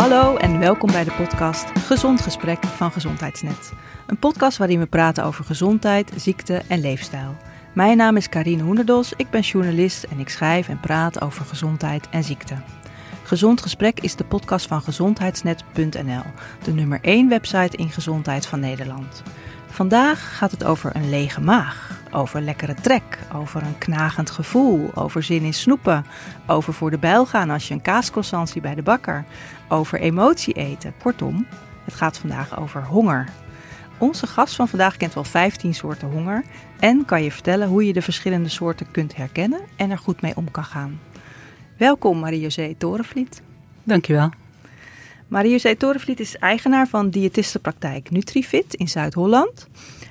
Hallo en welkom bij de podcast Gezond Gesprek van Gezondheidsnet. Een podcast waarin we praten over gezondheid, ziekte en leefstijl. Mijn naam is Karine Hoenderdos, ik ben journalist en ik schrijf en praat over gezondheid en ziekte. Gezond Gesprek is de podcast van gezondheidsnet.nl, de nummer 1 website in gezondheid van Nederland. Vandaag gaat het over een lege maag, over lekkere trek, over een knagend gevoel, over zin in snoepen, over voor de bijl gaan als je een kaascroissant ziet bij de bakker, over emotie eten. Kortom, het gaat vandaag over honger. Onze gast van vandaag kent wel 15 soorten honger en kan je vertellen hoe je de verschillende soorten kunt herkennen en er goed mee om kan gaan. Welkom Marie-José Torenvliet. Dankjewel. Marie-José Torenvliet is eigenaar van diëtistenpraktijk NutriFit in Zuid-Holland.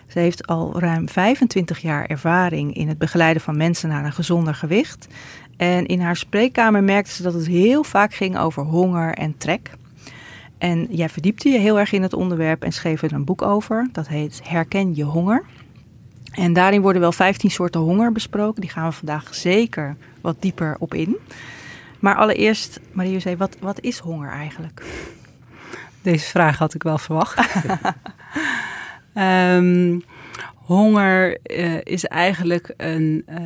Ze heeft al ruim 25 jaar ervaring in het begeleiden van mensen naar een gezonder gewicht. En in haar spreekkamer merkte ze dat het heel vaak ging over honger en trek. En jij verdiepte je heel erg in het onderwerp en schreef er een boek over. Dat heet Herken je honger. En daarin worden wel 15 soorten honger besproken. Die gaan we vandaag zeker wat dieper op in. Maar allereerst, Marie-José, wat, wat is honger eigenlijk? Deze vraag had ik wel verwacht. um, honger uh, is eigenlijk een, uh,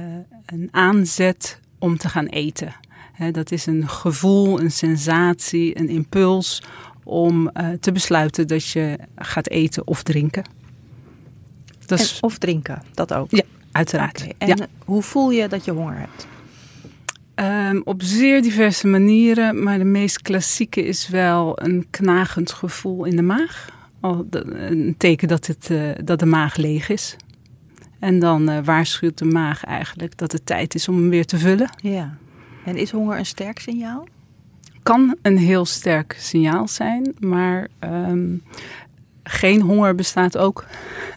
een aanzet om te gaan eten. He, dat is een gevoel, een sensatie, een impuls om uh, te besluiten dat je gaat eten of drinken. Dat is... of drinken, dat ook? Ja, uiteraard. Okay. En ja. hoe voel je dat je honger hebt? Um, op zeer diverse manieren, maar de meest klassieke is wel een knagend gevoel in de maag. Al een teken dat, het, uh, dat de maag leeg is. En dan uh, waarschuwt de maag eigenlijk dat het tijd is om hem weer te vullen. Ja. En is honger een sterk signaal? Kan een heel sterk signaal zijn, maar um, geen honger bestaat ook.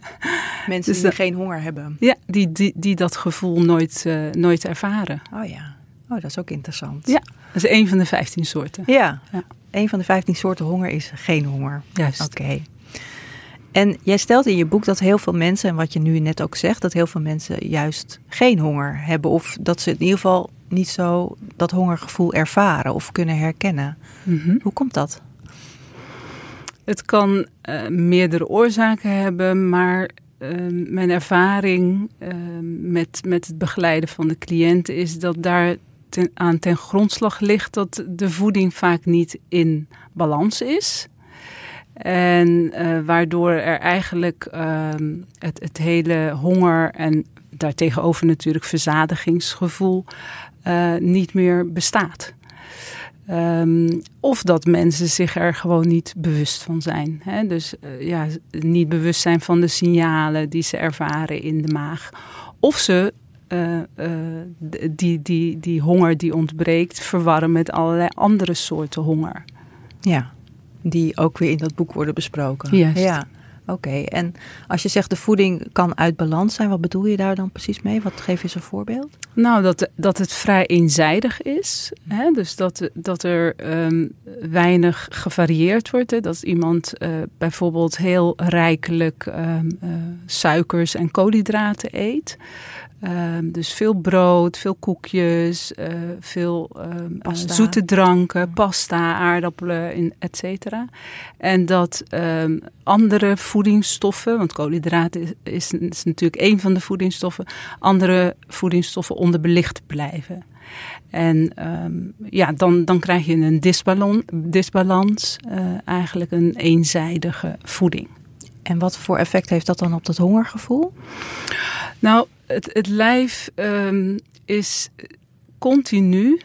Mensen dus die geen honger hebben. Ja, die, die, die dat gevoel nooit, uh, nooit ervaren. Oh ja. Oh, dat is ook interessant. Ja, dat is een van de 15 soorten. Ja, ja. een van de 15 soorten honger is geen honger. Juist. Oké. Okay. En jij stelt in je boek dat heel veel mensen, en wat je nu net ook zegt, dat heel veel mensen juist geen honger hebben. Of dat ze in ieder geval niet zo dat hongergevoel ervaren of kunnen herkennen. Mm -hmm. Hoe komt dat? Het kan uh, meerdere oorzaken hebben, maar uh, mijn ervaring uh, met, met het begeleiden van de cliënten is dat daar ten, aan ten grondslag ligt dat de voeding vaak niet in balans is. En uh, waardoor er eigenlijk uh, het, het hele honger en daartegenover natuurlijk verzadigingsgevoel uh, niet meer bestaat. Um, of dat mensen zich er gewoon niet bewust van zijn. Hè? Dus uh, ja, niet bewust zijn van de signalen die ze ervaren in de maag. Of ze die, die, die honger die ontbreekt verwarren met allerlei andere soorten honger. Ja, die ook weer in dat boek worden besproken. Juist. Ja. Oké, okay. en als je zegt de voeding kan uit balans zijn, wat bedoel je daar dan precies mee? Wat geef je eens een voorbeeld? Nou, dat, dat het vrij eenzijdig is. Hè? Dus dat, dat er um, weinig gevarieerd wordt. Hè? Dat iemand uh, bijvoorbeeld heel rijkelijk um, uh, suikers en koolhydraten eet. Um, dus veel brood, veel koekjes, uh, veel um, pasta. zoete dranken, pasta, aardappelen, et cetera. En dat um, andere voedingsstoffen, want koolhydraten is, is, is, natuurlijk een van de voedingsstoffen, andere voedingsstoffen onderbelicht blijven. En ja, dan, dan krijg je een disbalans, disbalans uh, eigenlijk een eenzijdige voeding. En wat voor effect heeft dat dan op dat hongergevoel? Nou, het, het lijf um, is continu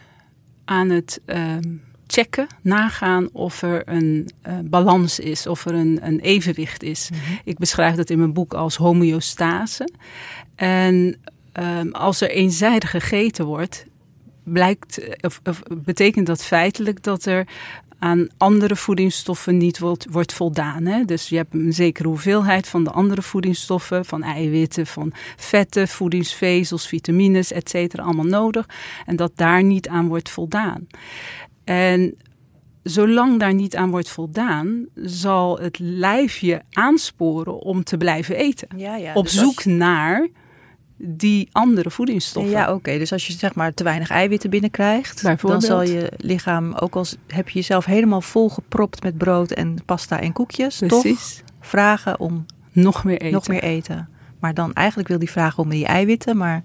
aan het um, checken, nagaan of er een uh, balans is, of er een, een evenwicht is. Mm -hmm. Ik beschrijf dat in mijn boek als homeostase. En um, als er eenzijdig gegeten wordt, blijkt, of, of betekent dat feitelijk dat er aan andere voedingsstoffen niet wordt, wordt voldaan. Hè? Dus je hebt een zekere hoeveelheid van de andere voedingsstoffen, van eiwitten, van vetten, voedingsvezels, vitamines, et cetera, allemaal nodig. En dat daar niet aan wordt voldaan. En zolang daar niet aan wordt voldaan, zal het lijf je aansporen om te blijven eten. Ja, ja, op dus zoek als... naar die andere voedingsstoffen. Ja, oké. Dus als je zeg maar te weinig eiwitten binnenkrijgt, dan zal je lichaam, ook als heb je jezelf helemaal volgepropt met brood en pasta en koekjes, Precies. toch vragen om nog meer eten. Nog meer eten. Maar dan eigenlijk wil die vragen om die eiwitten, maar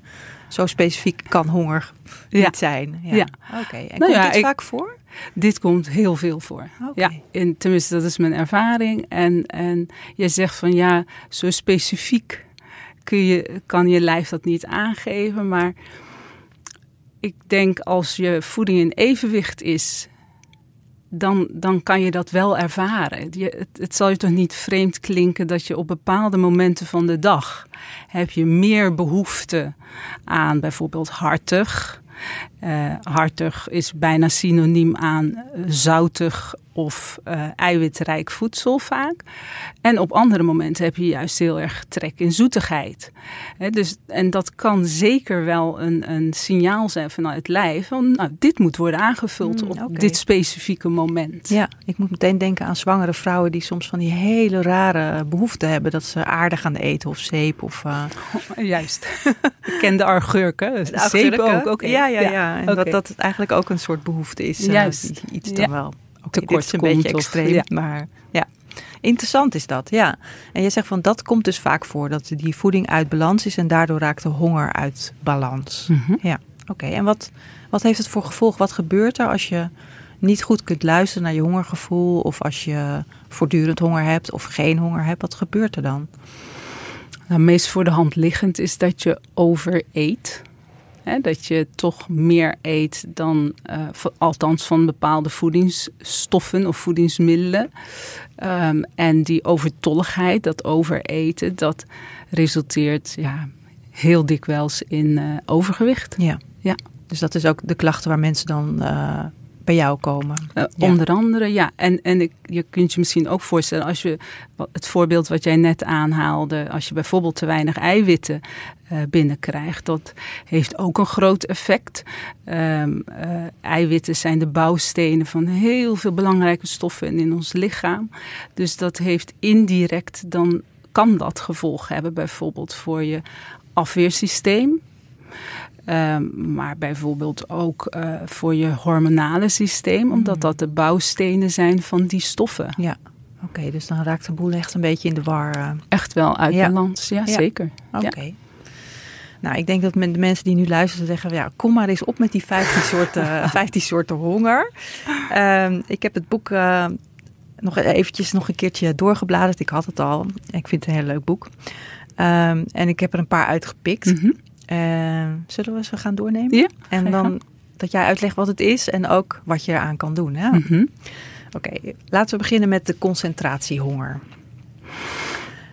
zo specifiek kan honger niet zijn. Ja. Oké. En nou komt ja, dit vaak voor? Dit komt heel veel voor. Ja, in, tenminste, dat is mijn ervaring. En, en je zegt van ja, zo specifiek kun je, kan je lijf dat niet aangeven. Maar ik denk als je voeding in evenwicht is, dan, dan kan je dat wel ervaren. Het, het, zal je toch niet vreemd klinken dat je op bepaalde momenten van de dag heb je meer behoefte aan bijvoorbeeld hartig. Uh, hartig is bijna synoniem aan zoutig of uh, eiwitrijk voedsel vaak. En op andere momenten heb je juist heel erg trek in zoetigheid. dus, en dat kan zeker wel een, een signaal zijn vanuit het lijf. Van, nou, dit moet worden aangevuld mm, op dit specifieke moment. Ja, ik moet meteen denken aan zwangere vrouwen die soms van die hele rare behoeften hebben. Dat ze aardig gaan eten of zeep. Of, uh... juist. ik ken de argurken. Zeep ook. Okay. Ja, ja, ja. En dat dat eigenlijk ook een soort behoefte is. Juist. iets dan wel tekort dit is een beetje extreem, maar ja. Interessant is dat, ja. En je zegt van dat komt dus vaak voor, dat die voeding uit balans is en daardoor raakt de honger uit balans. Mhm. Ja, oké. En wat, wat heeft het voor gevolg? Wat gebeurt er als je niet goed kunt luisteren naar je hongergevoel of als je voortdurend honger hebt of geen honger hebt? Wat gebeurt er dan? Nou, meest voor de hand liggend is dat je overeet. Hè, dat je toch meer eet dan, uh, althans van bepaalde voedingsstoffen of voedingsmiddelen. Um, en die overtolligheid, dat overeten, dat resulteert ja, heel dikwijls in uh, overgewicht. Ja. ja. Dus dat is ook de klachten waar mensen dan uh, bij jou komen. Uh, Onder andere, ja. En, en ik, je kunt je misschien ook voorstellen, als je het voorbeeld wat jij net aanhaalde, als je bijvoorbeeld te weinig eiwitten uh, binnenkrijgt, dat heeft ook een groot effect. Um, uh, eiwitten zijn de bouwstenen van heel veel belangrijke stoffen in ons lichaam. Dus dat heeft indirect dan kan dat gevolgen hebben, bijvoorbeeld voor je afweersysteem. Um, maar bijvoorbeeld ook uh, voor je hormonale systeem, omdat mm. dat de bouwstenen zijn van die stoffen. Ja, oké, dus dan raakt de boel echt een beetje in de war. Uh. Echt wel uit ja. balans, ja, ja. zeker. Oké. Ja. Nou, ik denk dat de mensen die nu luisteren zeggen: ja, kom maar eens op met die 15 soorten, 15 soorten honger. Um, ik heb het boek uh, nog eventjes nog een keertje doorgebladerd. Ik had het al. Ik vind het een heel leuk boek. Um, en ik heb er een paar uitgepikt. Mm -hmm. Uh, zullen we ze gaan doornemen? Ja. En dan dat jij uitlegt wat het is en ook wat je eraan kan doen. Mm -hmm. Oké, okay, laten we beginnen met de concentratiehonger.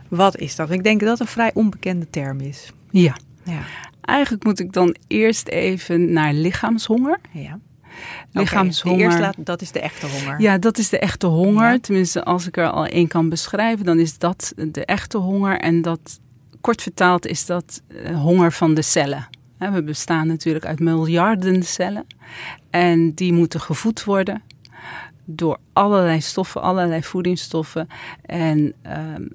Wat is dat? Ik denk dat het een vrij onbekende term is. Ja. ja. Eigenlijk moet ik dan eerst even naar lichaamshonger. Ja. Lichaamshonger. Okay, laat, dat is de echte honger. Ja, dat is de echte honger. Ja. Tenminste, als ik er al één kan beschrijven, dan is dat de echte honger. En dat kort vertaald is dat uh, honger van de cellen. We bestaan natuurlijk uit miljarden cellen. En die moeten gevoed worden door allerlei stoffen, allerlei voedingsstoffen. En uh,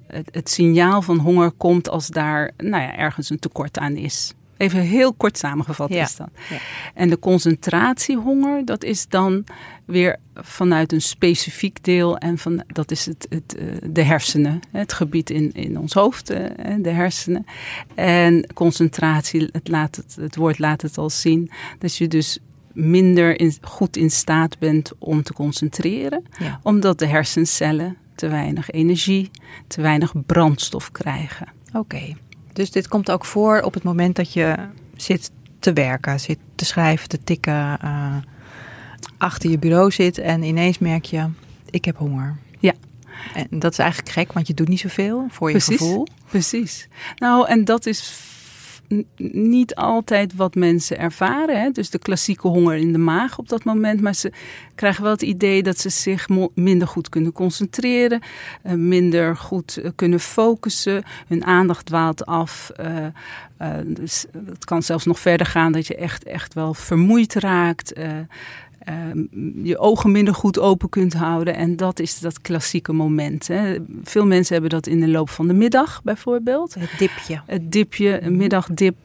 het, het, signaal van honger komt als daar nou ja, ergens een tekort aan is. Even heel kort samengevat is dat. Ja. En de concentratiehonger, dat is dan weer vanuit een specifiek deel. En van, dat is het, het, eh, de hersenen, het gebied in, in ons hoofd, eh, de hersenen. En concentratie, het, laat het, het woord laat het al zien, dat je dus minder in, goed in staat bent om te concentreren. Ja. Omdat de hersencellen te weinig energie, te weinig brandstof krijgen. Oké. Dus dit komt ook voor op het moment dat je zit te werken, zit te schrijven, te tikken, uh, achter je bureau zit en ineens merk je, ik heb honger. Ja. En dat is eigenlijk gek, want je doet niet zoveel voor je Precies. gevoel. Precies. Nou, en dat is niet altijd wat mensen ervaren. Hè? Dus de klassieke honger in de maag op dat moment. Maar ze krijgen wel het idee dat ze zich minder goed kunnen concentreren. Uh, minder goed uh, kunnen focussen. Hun aandacht dwaalt af. Uh, dus het kan zelfs nog verder gaan dat je echt, echt wel vermoeid raakt. ehm, je ogen minder goed open kunt houden. En dat is dat klassieke moment. Hè. Veel mensen hebben dat in de loop van de middag bijvoorbeeld. Het dipje. Het dipje, een middagdip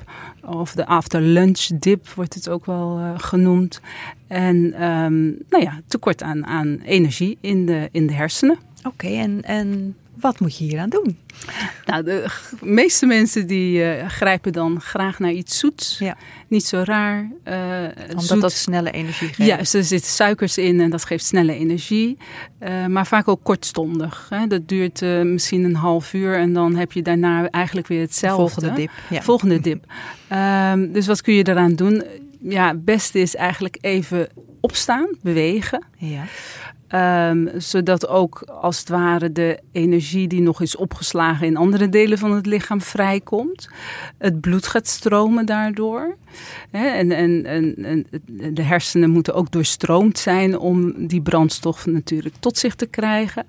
of de after lunch dip wordt het ook wel uh, genoemd. En ehm, nou ja, tekort aan, aan energie in de, in de hersenen. Oké, en, en wat moet je hier aan doen? Nou, de meeste mensen die uh, grijpen dan graag naar iets zoets. Ja. Niet zo raar. Uh, Omdat zoet. dat snelle energie geeft. Juist, er zitten suikers in en dat geeft snelle energie. Uh, maar vaak ook kortstondig. Hè. Dat duurt misschien een half uur en dan heb je daarna eigenlijk weer hetzelfde. volgende dip. Ja. Volgende dip. um, dus wat kun je eraan doen? Ja, het beste is eigenlijk even opstaan, bewegen. Ja. Um, zodat ook als het ware de energie die nog is opgeslagen in andere delen van het lichaam vrijkomt. Het bloed gaat stromen daardoor. en, en, en, en, de hersenen moeten ook doorstroomd zijn om die brandstof natuurlijk tot zich te krijgen.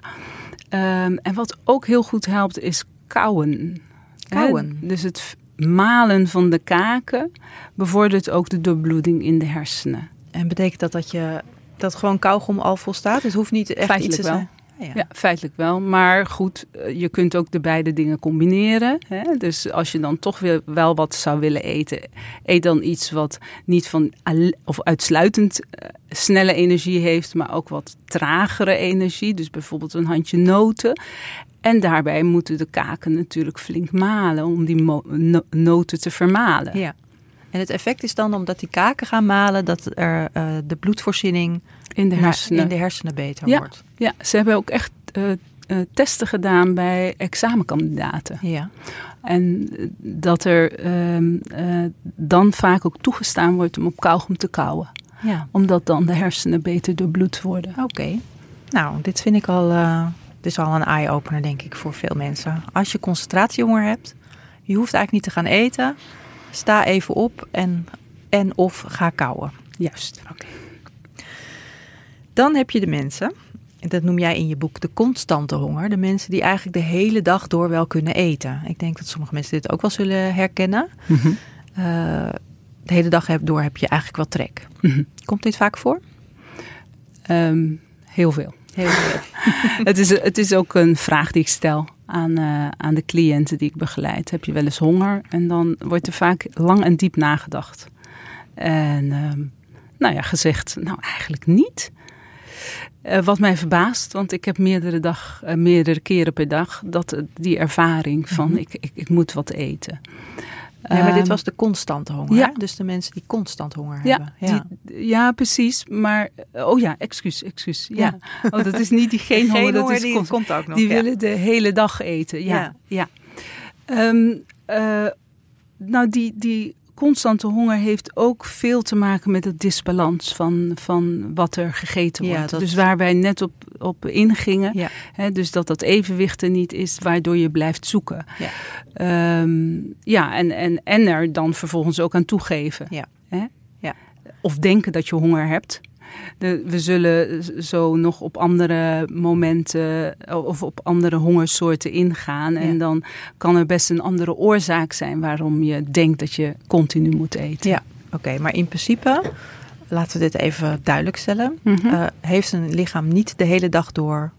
Um, en wat ook heel goed helpt is kauwen. Kauwen. dus het malen van de kaken bevordert ook de doorbloeding in de hersenen. En betekent dat dat je dat gewoon kauwgom al volstaat? Het hoeft niet echt feitelijk iets te wel. zijn. Ja. ja. feitelijk wel. Maar goed, eh, je kunt ook de beide dingen combineren. Hè? Dus als je dan toch weer wel wat zou willen eten, eet dan iets wat niet van of uitsluitend uh, snelle energie heeft, maar ook wat tragere energie. Dus bijvoorbeeld een handje noten. En daarbij moeten de kaken natuurlijk flink malen om die no noten te vermalen. Ja. En het effect is dan omdat die kaken gaan malen, dat er uh, de bloedvoorziening in de hersenen, in de hersenen beter ja, wordt. Ja, ze hebben ook echt uh, uh, testen gedaan bij examenkandidaten. Ja. En dat er ehm, dan vaak ook toegestaan wordt om op kauwgom te kauwen. Ja. Omdat dan de hersenen beter doorbloed worden. Oké. Okay. Nou, dit vind ik al, dit is al een eye-opener denk ik voor veel mensen. Als je concentratiehonger hebt, je hoeft eigenlijk niet te gaan eten sta even op en, en of ga kauwen. Juist. Okay. Dan heb je de mensen, en dat noem jij in je boek de constante honger. De mensen die eigenlijk de hele dag door wel kunnen eten. Ik denk dat sommige mensen dit ook wel zullen herkennen. Mm -hmm. uh, de hele dag door heb je eigenlijk wel trek. Mm -hmm. Komt dit vaak voor? Um, heel veel. Heel veel. het, is, het is ook een vraag die ik stel aan, uh, aan de cliënten die ik begeleid. Heb je wel eens honger? En dan wordt er vaak lang en diep nagedacht. En uh, nou ja, gezegd, nou eigenlijk niet. Uh, wat mij verbaast, want ik heb meerdere, dag, uh, meerdere keren per dag dat, die ervaring van mm -hmm. ik, ik, ik moet wat eten. Ja, maar dit was de constante honger. Ja. Dus de mensen die constant honger ja, hebben. Ja. Die, ja, precies. Maar, oh ja, excuus, excuus. Ja. ja. Oh, dat is niet die geen, geen honger. honger dat is die komt ook nog. Die willen de hele dag eten. Ja, ja. Um, uh, nou, die, die constante honger heeft ook veel te maken met het disbalans van, van wat er gegeten wordt. dat... Dus waar wij net op, op ingingen. Ja. Hè, dus dat dat evenwicht er niet is, waardoor je blijft zoeken. Ja, um, ja en, en, en er dan vervolgens ook aan toegeven. Ja. Hè? Ja. Of denken dat je honger hebt. De, we zullen zo nog op andere momenten of op andere hongersoorten ingaan. En dan kan er best een andere oorzaak zijn waarom je denkt dat je continu moet eten. Ja, oké. maar in principe, laten we dit even duidelijk stellen. Mhm. eh, heeft een lichaam niet de hele dag door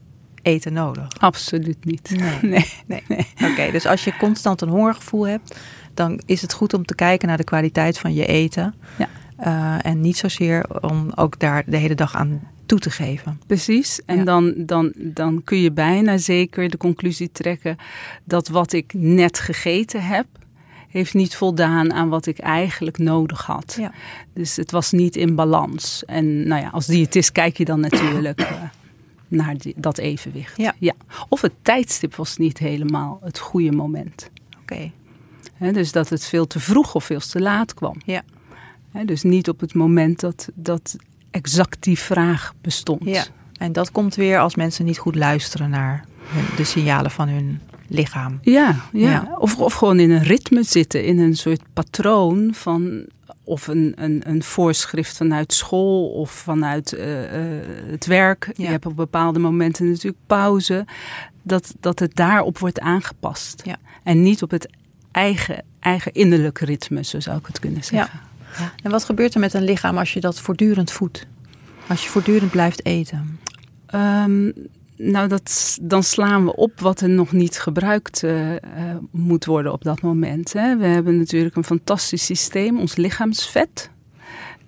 eten nodig? Absoluut niet. Nee. Nee. Nee. Oké, dus als je constant een hongergevoel hebt, dan is het goed om te kijken naar de kwaliteit van je eten. Ja. Uh, en niet zozeer om ook daar de hele dag aan toe te geven. Precies. En Ja. dan, dan, dan kun je bijna zeker de conclusie trekken dat wat ik net gegeten heb, heeft niet voldaan aan wat ik eigenlijk nodig had. Ja. Dus het was niet in balans. En nou ja, als diëtist kijk je dan natuurlijk uh, naar die, dat evenwicht. Ja. Of het tijdstip was niet helemaal het goede moment. Oké, dus dat het veel te vroeg of veel te laat kwam. Ja. Dus niet op het moment dat, dat exact die vraag bestond. ja. En dat komt weer als mensen niet goed luisteren naar de signalen van hun lichaam. Ja, ja. Ja. Of, of gewoon in een ritme zitten, in een soort patroon van. Of een, een, een voorschrift vanuit school of vanuit eh, eh, het werk. Ja. Je hebt op bepaalde momenten natuurlijk pauze. Dat, dat het daarop wordt aangepast. Ja. En niet op het eigen, eigen innerlijke ritme, zo zou ik het kunnen zeggen. En wat gebeurt er met een lichaam als je dat voortdurend voedt? Als je voortdurend blijft eten? Um, nou, dat, dan slaan we op wat er nog niet gebruikt uh, uh, moet worden op dat moment. Hè. We hebben natuurlijk een fantastisch systeem, ons lichaamsvet.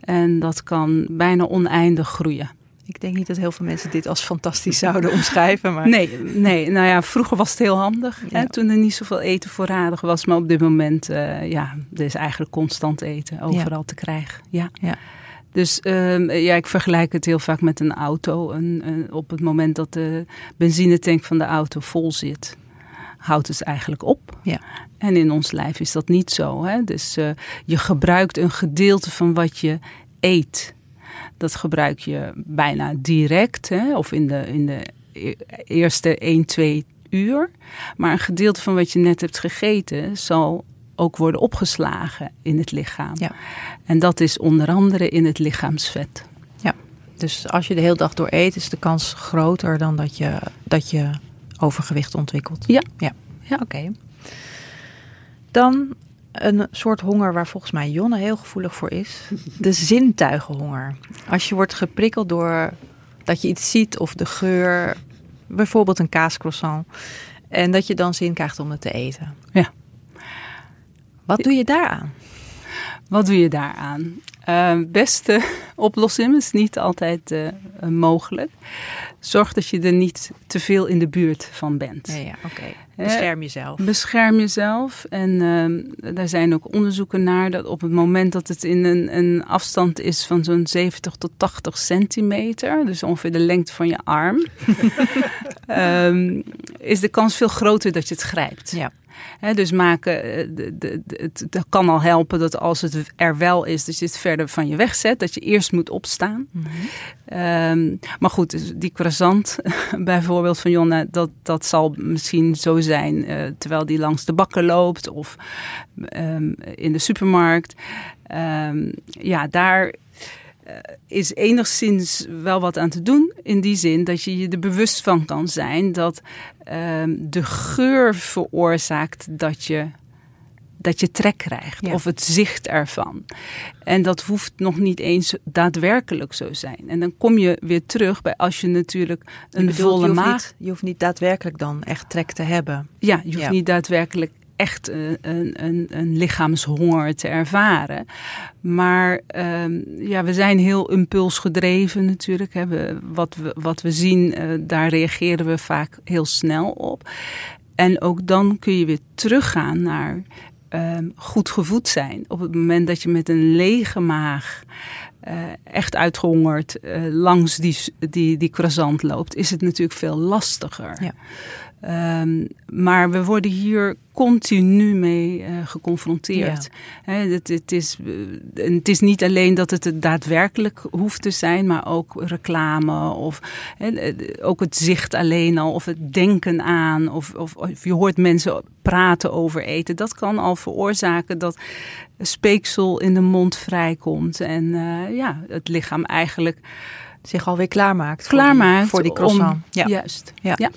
En dat kan bijna oneindig groeien. Ik denk niet dat heel veel mensen dit als fantastisch zouden omschrijven. Maar... Nee, nee, nou ja, vroeger was het heel handig. Hè, toen er niet zoveel eten voorradig was. Maar op dit moment, uh, ja, er is eigenlijk constant eten overal ja. te krijgen. Ja. ja. Dus um, ja, ik vergelijk het heel vaak met een auto. Op het moment dat de benzinetank van de auto vol zit, houdt het eigenlijk op. Ja. En in ons lijf is dat niet zo. Hè? Dus uh, je gebruikt een gedeelte van wat je eet. Dat gebruik je bijna direct, hè? of in de, in de eerste 1, 2 uur. Maar een gedeelte van wat je net hebt gegeten zal ook worden opgeslagen in het lichaam. Ja. En dat is onder andere in het lichaamsvet. Ja, dus als je de hele dag door eet, is de kans groter dan dat je, dat je overgewicht ontwikkelt. Ja. Ja, ja. oké. Dan een soort honger waar volgens mij Jonne heel gevoelig voor is. De zintuigenhonger. Als je wordt geprikkeld door dat je iets ziet of de geur, bijvoorbeeld een kaascroissant. En dat je dan zin krijgt om het te eten. Ja. Wat doe je daaraan? Wat doe je daaraan? Uh, beste oplossing is niet altijd uh, mogelijk. Zorg dat je er niet te veel in de buurt van bent. Ja, ja oké. Okay. Bescherm jezelf. Bescherm jezelf. En uh, daar zijn ook onderzoeken naar dat op het moment dat het in een, een afstand is van zo'n 70 tot 80 centimeter, dus ongeveer de lengte van je arm, um, is de kans veel groter dat je het grijpt. Ja. He, dus maken, de, de, de, het, het, kan al helpen dat als het er wel is, dat je het verder van je wegzet. Dat je eerst moet opstaan. Mm -hmm. um, maar goed, die croissant bijvoorbeeld van Jonna, dat, dat zal misschien zo zijn uh, terwijl die langs de bakken loopt of um, in de supermarkt. Um, ja, daar is enigszins wel wat aan te doen. In die zin dat je je er bewust van kan zijn dat um, de geur veroorzaakt dat je, dat je trek krijgt. Ja. Of het zicht ervan. En dat hoeft nog niet eens daadwerkelijk zo zijn. En dan kom je weer terug bij als je natuurlijk een bedoelt, volle maag... Je hoeft niet daadwerkelijk dan echt trek te hebben. Ja, je hoeft ja. niet daadwerkelijk echt een, een, een, lichaamshonger te ervaren. Maar um, ja, we zijn heel impulsgedreven natuurlijk. Hè. We, wat, we, wat we zien, uh, daar reageren we vaak heel snel op. En ook dan kun je weer teruggaan naar um, goed gevoed zijn. Op het moment dat je met een lege maag uh, echt uitgehongerd uh, langs die, die, die croissant loopt, is het natuurlijk veel lastiger. Ja. Um, maar we worden hier continu mee uh, geconfronteerd. Ja. He, het, het, is, uh, het is niet alleen dat het daadwerkelijk hoeft te zijn, maar ook reclame of he, ook het zicht alleen al, of het denken aan, of, of, of, je hoort mensen praten over eten. Dat kan al veroorzaken dat speeksel in de mond vrijkomt en uh, ja, het lichaam eigenlijk zich alweer klaarmaakt. Klaarmaakt voor die, voor die croissant. Om, ja. Juist. ja. ja.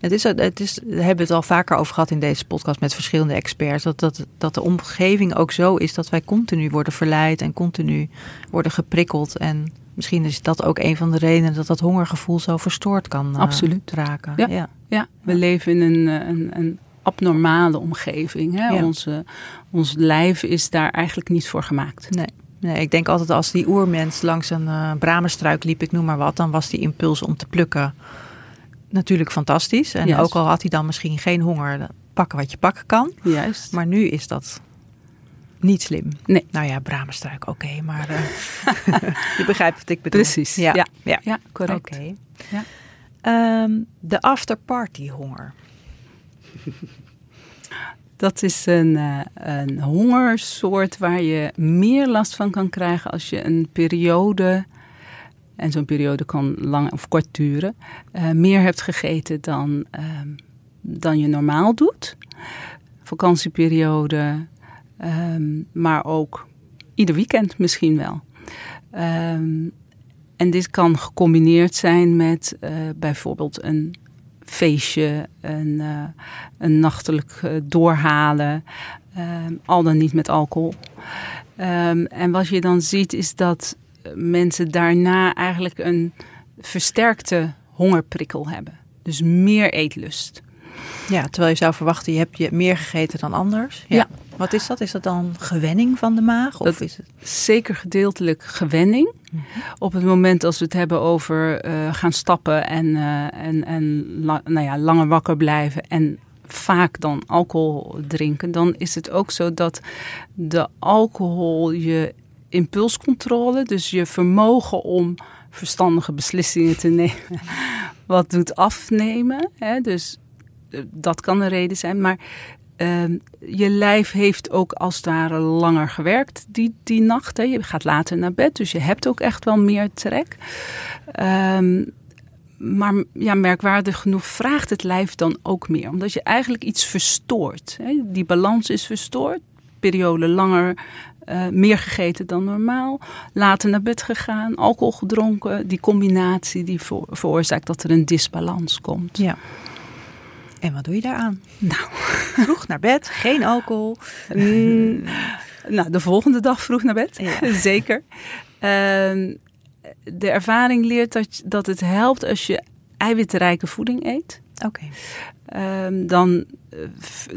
Het is, het is, daar hebben we het al vaker over gehad in deze podcast met verschillende experts. Dat, dat, dat de omgeving ook zo is dat wij continu worden verleid en continu worden geprikkeld. En misschien is dat ook een van de redenen dat dat hongergevoel zo verstoord kan uh, Absoluut. raken. Ja, ja. ja. we ja. leven in een, een, een abnormale omgeving. Hè? Ja. Onze, ons lijf is daar eigenlijk niet voor gemaakt. Nee. Nee, ik denk altijd als die oermens langs een uh, bramenstruik liep, ik noem maar wat, dan was die impuls om te plukken natuurlijk fantastisch. En Juist. ook al had hij dan misschien geen honger, pakken wat je pakken kan. Juist. Maar nu is dat niet slim. Nee. Nou ja, bramenstruik, oké, okay, maar uh, je begrijpt wat ik bedoel. Precies. Ja, ja. ja. ja correct. Oké. Okay. Ja. Um, de afterparty honger. Dat is een, uh, een hongersoort waar je meer last van kan krijgen als je een periode en zo'n periode kan lang of kort duren, uh, meer hebt gegeten dan, uh, dan je normaal doet. Vakantieperiode, um, maar ook ieder weekend misschien wel. Um, en dit kan gecombineerd zijn met uh, bijvoorbeeld een feestje, een, uh, een nachtelijk doorhalen, al dan niet met alcohol. En wat je dan ziet is dat mensen daarna eigenlijk een versterkte hongerprikkel hebben. Dus meer eetlust. Ja, terwijl je zou verwachten, je hebt je meer gegeten dan anders. Ja. Ja. Wat is dat? Is dat dan gewenning van de maag? Of Dat- is het... Zeker gedeeltelijk gewenning. Op het moment als we het hebben over eh, gaan stappen en, eh, en, en la- nou ja, langer wakker blijven en vaak dan alcohol drinken, dan is het ook zo dat de alcohol je impulscontrole, dus je vermogen om verstandige beslissingen te nemen, wat doet afnemen. Hè? Dus eh, dat kan een reden zijn. Maar ehm, je lijf heeft ook als het ware langer gewerkt die, die nacht. Hè. Je gaat later naar bed, dus je hebt ook echt wel meer trek. Ehm, maar ja, merkwaardig genoeg vraagt het lijf dan ook meer. Omdat je eigenlijk iets verstoort. Hè. Die balans is verstoord. Periode langer eh, meer gegeten dan normaal. Later naar bed gegaan, alcohol gedronken. Die combinatie die voor, veroorzaakt dat er een disbalans komt. Ja. En wat doe je daaraan? Nou. Vroeg naar bed, geen alcohol. Mm, nou, de volgende dag vroeg naar bed. Ja. Zeker. Ehm, de ervaring leert dat, dat het helpt als je eiwitrijke voeding eet. Oké. Ehm, dan,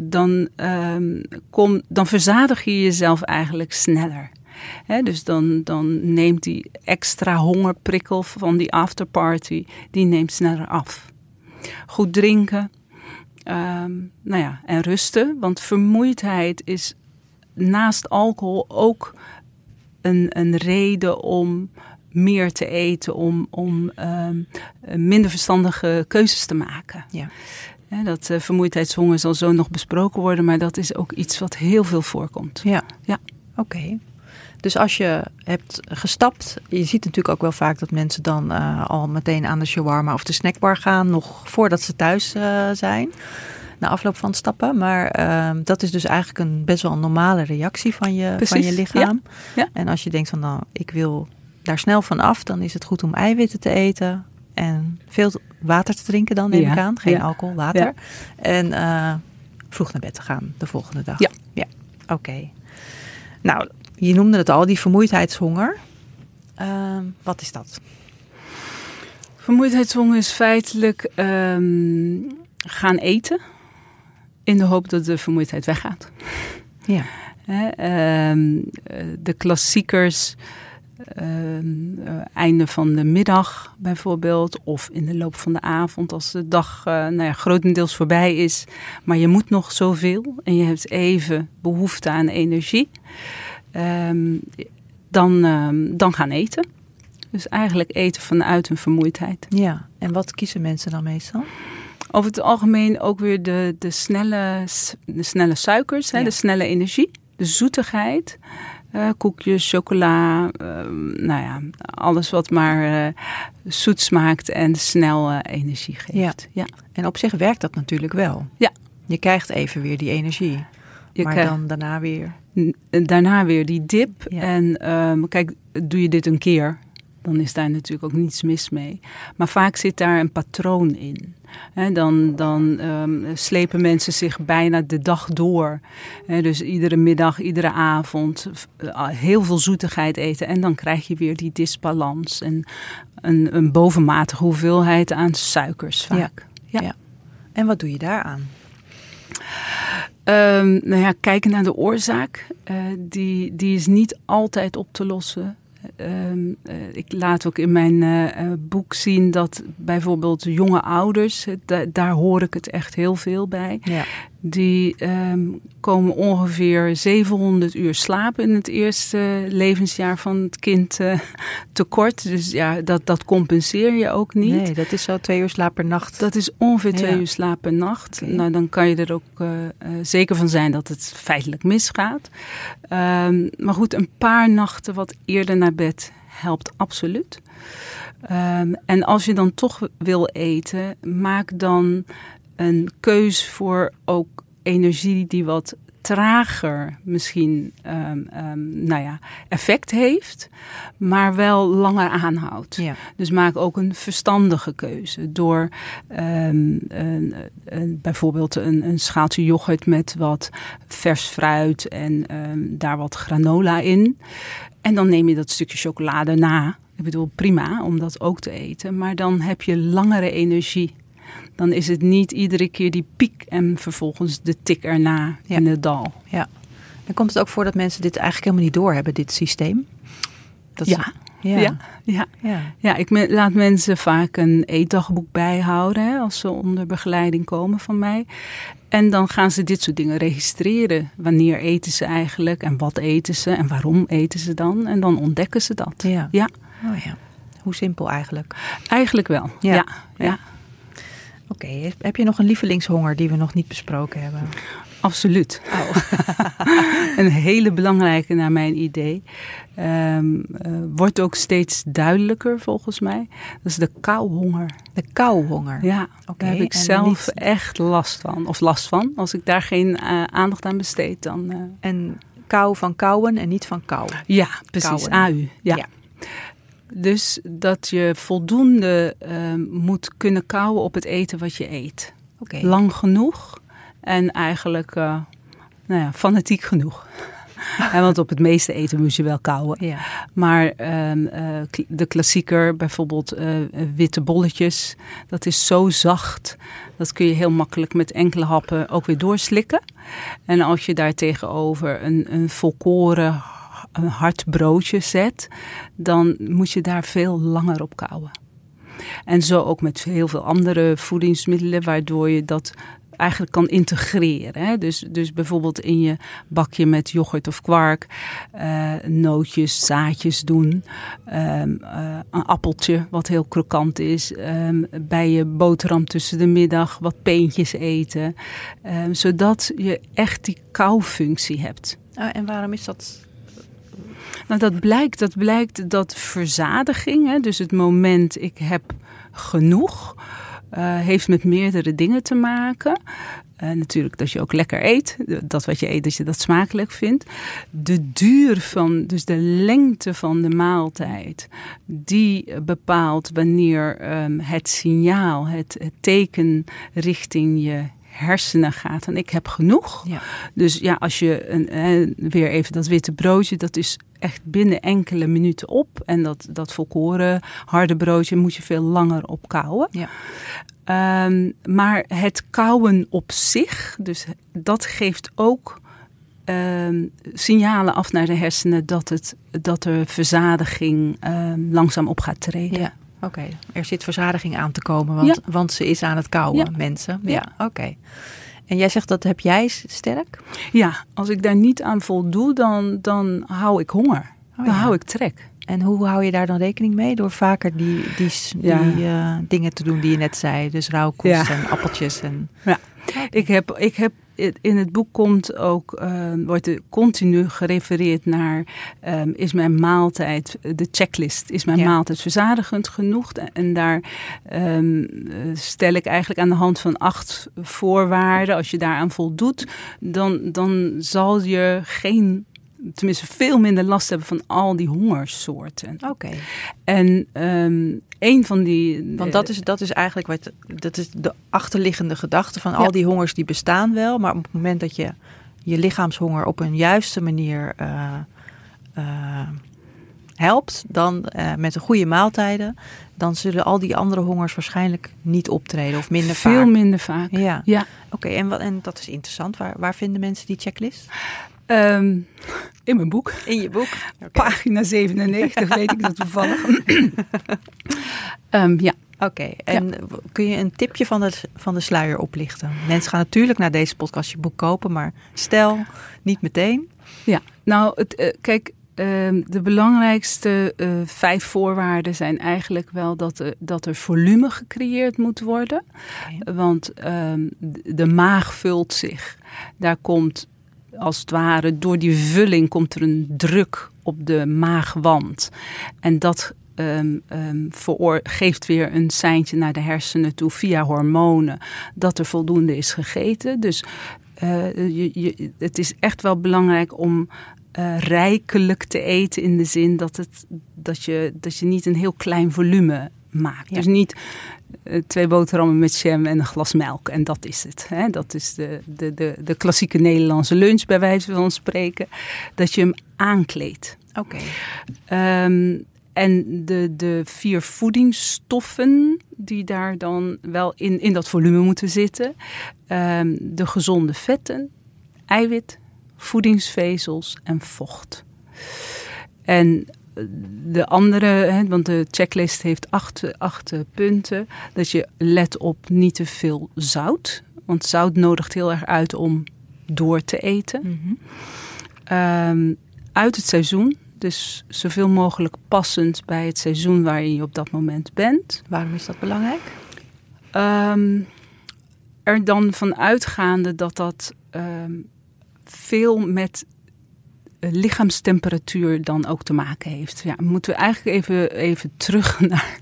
dan, ehm, kom, dan verzadig je jezelf eigenlijk sneller. Dus dan, dan neemt die extra hongerprikkel van die afterparty, die neemt sneller af. Goed drinken, ehm, nou ja, en rusten. Want vermoeidheid is naast alcohol ook een, een reden om meer te eten, om, om ehm, minder verstandige keuzes te maken. Ja. Dat eh, vermoeidheidshonger zal zo nog besproken worden, maar dat is ook iets wat heel veel voorkomt. Ja. Ja. Oké. Dus als je hebt gestapt, je ziet natuurlijk ook wel vaak dat mensen dan eh, al meteen aan de shawarma of de snackbar gaan, nog voordat ze thuis eh, zijn, na afloop van het stappen. Maar ehm, dat is dus eigenlijk een best wel een normale reactie van je, van je lichaam. Ja. En als je denkt van nou, ik wil daar snel van af, dan is het goed om eiwitten te eten en veel water te drinken dan neem Ja, ik aan. Geen ja. alcohol, water. Ja. En eh, vroeg naar bed te gaan de volgende dag. Ja. Ja, oké. Nou, je noemde het al, die vermoeidheidshonger. Ehm, wat is dat? Vermoeidheidshonger is feitelijk ehm, gaan eten in de hoop dat de vermoeidheid weggaat. Ja. Ehm, eh, de klassiekers, einde van de middag bijvoorbeeld, of in de loop van de avond als de dag eh, nou ja, grotendeels voorbij is, maar je moet nog zoveel en je hebt even behoefte aan energie, ehm, dan, ehm, dan gaan eten. Dus eigenlijk eten vanuit een vermoeidheid. ja. En wat kiezen mensen dan meestal? Over het algemeen ook weer de, de, snelle, de snelle suikers, hè, de snelle energie, de zoetigheid. Eh, koekjes, chocola, ehm, nou ja, alles wat maar eh, zoet smaakt en snel eh, energie geeft. Ja. En op zich werkt dat natuurlijk wel. Ja. Je krijgt even weer die energie. Je maar dan daarna weer. daarna weer die dip. Ja. En ehm, kijk, doe je dit een keer, dan is daar natuurlijk ook niets mis mee. Maar vaak zit daar een patroon in. Dan dan ehm, slepen mensen zich bijna de dag door. Dus iedere middag, iedere avond eh, heel veel zoetigheid eten. En dan krijg je weer die disbalans. En een, een bovenmatige hoeveelheid aan suikers vaak. Ja. En wat doe je daaraan? Ehm, nou ja, kijken naar de oorzaak. eh, die, die is niet altijd op te lossen. Ehm, eh, ik laat ook in mijn eh, eh, boek zien dat bijvoorbeeld jonge ouders, da- daar hoor ik het echt heel veel bij. Ja. Die ehm, komen ongeveer 700 uur slapen in het eerste levensjaar van het kind eh, tekort. Dus ja, dat, dat compenseer je ook niet. Nee, dat is zo twee uur slaap per nacht. Dat is ongeveer twee Ja. uur slaap per nacht. Nou, dan kan je er ook eh, eh, zeker van zijn dat het feitelijk misgaat. Ehm, maar goed, een paar nachten wat eerder naar bed helpt absoluut. Ehm, en als je dan toch wil eten, maak dan een keus voor ook energie die wat trager misschien um, um, nou ja, effect heeft, maar wel langer aanhoudt. Ja. Dus maak ook een verstandige keuze door um, een, een, bijvoorbeeld een, een, schaaltje yoghurt met wat vers fruit en daar wat granola in. En dan neem je dat stukje chocolade na. Ik bedoel, prima om dat ook te eten, maar dan heb je langere energie dan is het niet iedere keer die piek en vervolgens de tik erna in het dal. Ja. En komt het ook voor dat mensen dit eigenlijk helemaal niet doorhebben, dit systeem? Dat ja. Ja. Ja. ja. ja. ja. ik laat mensen vaak een eetdagboek bijhouden hè, als ze onder begeleiding komen van mij. En dan gaan ze dit soort dingen registreren. Wanneer eten ze eigenlijk en wat eten ze en waarom eten ze dan? En dan ontdekken ze dat. Ja. ja. Oh ja. Hoe simpel eigenlijk? Eigenlijk wel, ja. ja. Oké, heb je nog een lievelingshonger die we nog niet besproken hebben? Absoluut. Oh. een hele belangrijke naar mijn idee. Um, uh, wordt ook steeds duidelijker volgens mij. Dat is de kauwhonger. De kauwhonger? Ja, okay. daar heb ik zelf echt last van. Of last van. Als ik daar geen uh, aandacht aan besteed, dan... Uh... En kou van kauwen en niet van kou? Ja, precies. AU. ja. ja. Dus dat je voldoende uh, moet kunnen kouwen op het eten wat je eet. Okay. Lang genoeg en eigenlijk uh, nou ja, fanatiek genoeg. en want op het meeste eten moet je wel kouwen. Ja. Maar uh, de klassieker, bijvoorbeeld witte bolletjes, dat is zo zacht. Dat kun je heel makkelijk met enkele happen ook weer doorslikken. En als je daar tegenover een, een volkoren een hard broodje zet, dan moet je daar veel langer op kouwen. En zo ook met heel veel andere voedingsmiddelen, waardoor je dat eigenlijk kan integreren. Hè? Dus, dus bijvoorbeeld in je bakje met yoghurt of kwark uh, nootjes, zaadjes doen. Um, uh, een appeltje wat heel krokant is. Um, bij je boterham tussen de middag wat peentjes eten. Um, zodat je echt die koufunctie hebt. Oh, en waarom is dat nou, dat blijkt, dat blijkt dat verzadiging, hè, dus het moment ik heb genoeg, uh, heeft met meerdere dingen te maken. Uh, natuurlijk dat je ook lekker eet. Dat wat je eet, dat je dat smakelijk vindt. De duur van, dus de lengte van de maaltijd, die bepaalt wanneer um, het signaal, het, het teken richting je hersenen gaat. En ik heb genoeg. Ja. Dus ja, als je een, weer even dat witte broodje, dat is echt binnen enkele minuten op. En dat, dat volkoren harde broodje moet je veel langer op kouwen. Ja. Um, maar het kouwen op zich, dus dat geeft ook um, signalen af naar de hersenen dat, het, dat er verzadiging um, langzaam op gaat treden. Ja. Oké, okay. er zit verzadiging aan te komen, want, ja. want ze is aan het kouwen, ja. mensen. Ja, ja. oké. Okay. En jij zegt dat heb jij sterk? Ja, als ik daar niet aan voldoe, dan, dan hou ik honger. Oh, dan hou ik trek. En hoe hou je daar dan rekening mee? Door vaker die, die, die uh, dingen te doen die je net zei. Dus rauwkost en appeltjes. En... Ja, ik heb, ik heb in het boek komt ook, uh, wordt er continu gerefereerd naar, um, is mijn maaltijd, de checklist, is mijn ja. maaltijd verzadigend genoeg? En daar um, stel ik eigenlijk aan de hand van acht voorwaarden, als je daaraan voldoet, dan, dan zal je geen tenminste veel minder last hebben van al die hongersoorten. Oké. Okay. En um, een van die. Want dat is, dat is eigenlijk wat. Dat is de achterliggende gedachte van al die hongers die bestaan wel. Maar op het moment dat je je lichaamshonger op een juiste manier uh, uh, helpt, dan uh, met de goede maaltijden, dan zullen al die andere hongers waarschijnlijk niet optreden of minder Veel vaak. Veel minder vaak. Ja. ja. Oké, okay, en, en dat is interessant. Waar, waar vinden mensen die checklist? Um, in mijn boek. In je boek? Okay. Pagina 97 weet ik dat toevallig. um, ja. Oké, okay. en ja. kun je een tipje van de, van de sluier oplichten? Mensen gaan natuurlijk naar deze podcast je boek kopen, maar stel niet meteen. Ja, nou, het, uh, kijk, uh, de belangrijkste uh, vijf voorwaarden zijn eigenlijk wel dat, er, dat er volume gecreëerd moet worden. Okay. Want de maag vult zich. Daar komt als het ware, door die vulling komt er een druk op de maagwand. En dat um, veroor, geeft weer een seintje naar de hersenen toe via hormonen dat er voldoende is gegeten. Dus eh, je, het is echt wel belangrijk om uh, rijkelijk te eten in de zin dat, het, dat, je, dat je niet een heel klein volume maakt. Dus niet uh, twee boterhammen met jam en een glas melk en dat is het. Hè? Dat is de, de, de, de klassieke Nederlandse lunch bij wijze van spreken. Dat je hem aankleedt. Oké. Okay. Um, en de, de vier voedingsstoffen die daar dan wel in, in dat volume moeten zitten. Um, de gezonde vetten, eiwit, voedingsvezels en vocht. En de andere, hè, want de checklist heeft acht, acht punten. Dat je let op niet te veel zout. Want zout nodigt heel erg uit om door te eten. Mm -hmm. um, uit het seizoen. Dus zoveel mogelijk passend bij het seizoen waarin je op dat moment bent. Waarom is dat belangrijk? Um, er dan van uitgaande dat dat um, veel met lichaamstemperatuur dan ook te maken heeft. Ja, moeten we eigenlijk even, even terug naar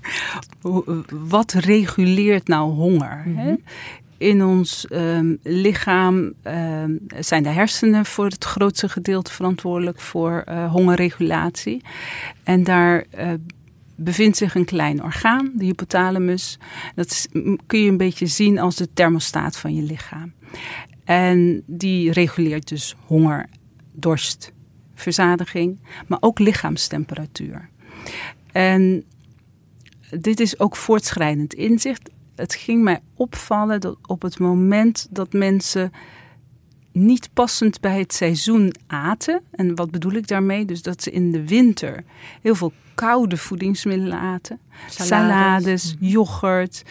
wat reguleert nou honger? Mm -hmm. hè? In ons um, lichaam um, zijn de hersenen voor het grootste gedeelte verantwoordelijk voor uh, hongerregulatie. En daar uh, bevindt zich een klein orgaan, de hypothalamus. Dat is, kun je een beetje zien als de thermostaat van je lichaam. En die reguleert dus honger, dorst, verzadiging, maar ook lichaamstemperatuur. En dit is ook voortschrijdend inzicht. Het ging mij opvallen dat op het moment dat mensen niet passend bij het seizoen aten. En wat bedoel ik daarmee? Dus dat ze in de winter heel veel koude voedingsmiddelen aten. Salades, Salades yoghurt,